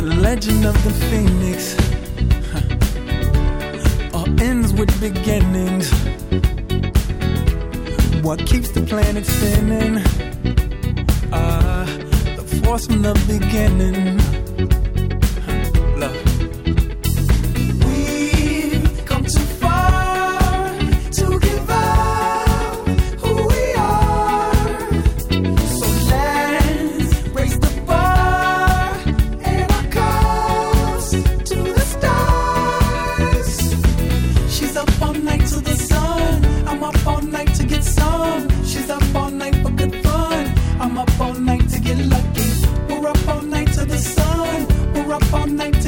the legend of the phoenix huh. all ends with beginnings. What keeps the planet spinning? Uh, the force from the beginning. up all night to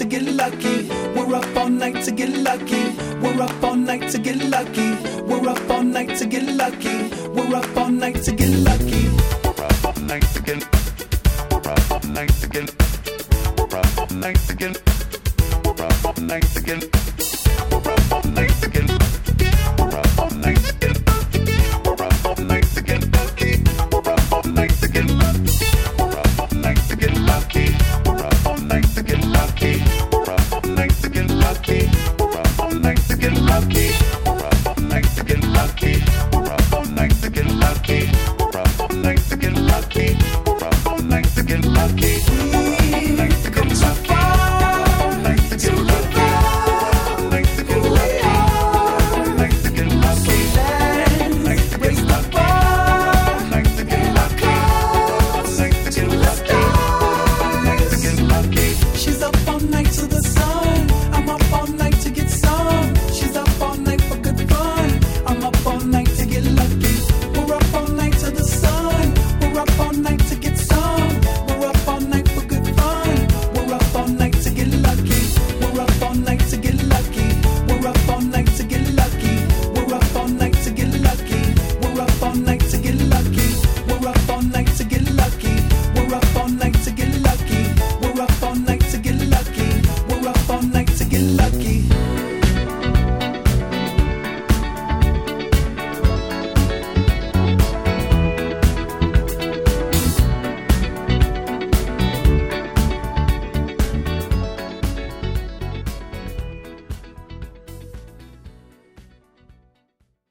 to get lucky. We're up all night to get lucky. We're up all night to get lucky. We're up all night to get lucky. We're up all night to get lucky. We're up all night to get. We're up all night to get. We're up all night to get. We're up all night to get. We're up all night to get. She's up all night to the sun.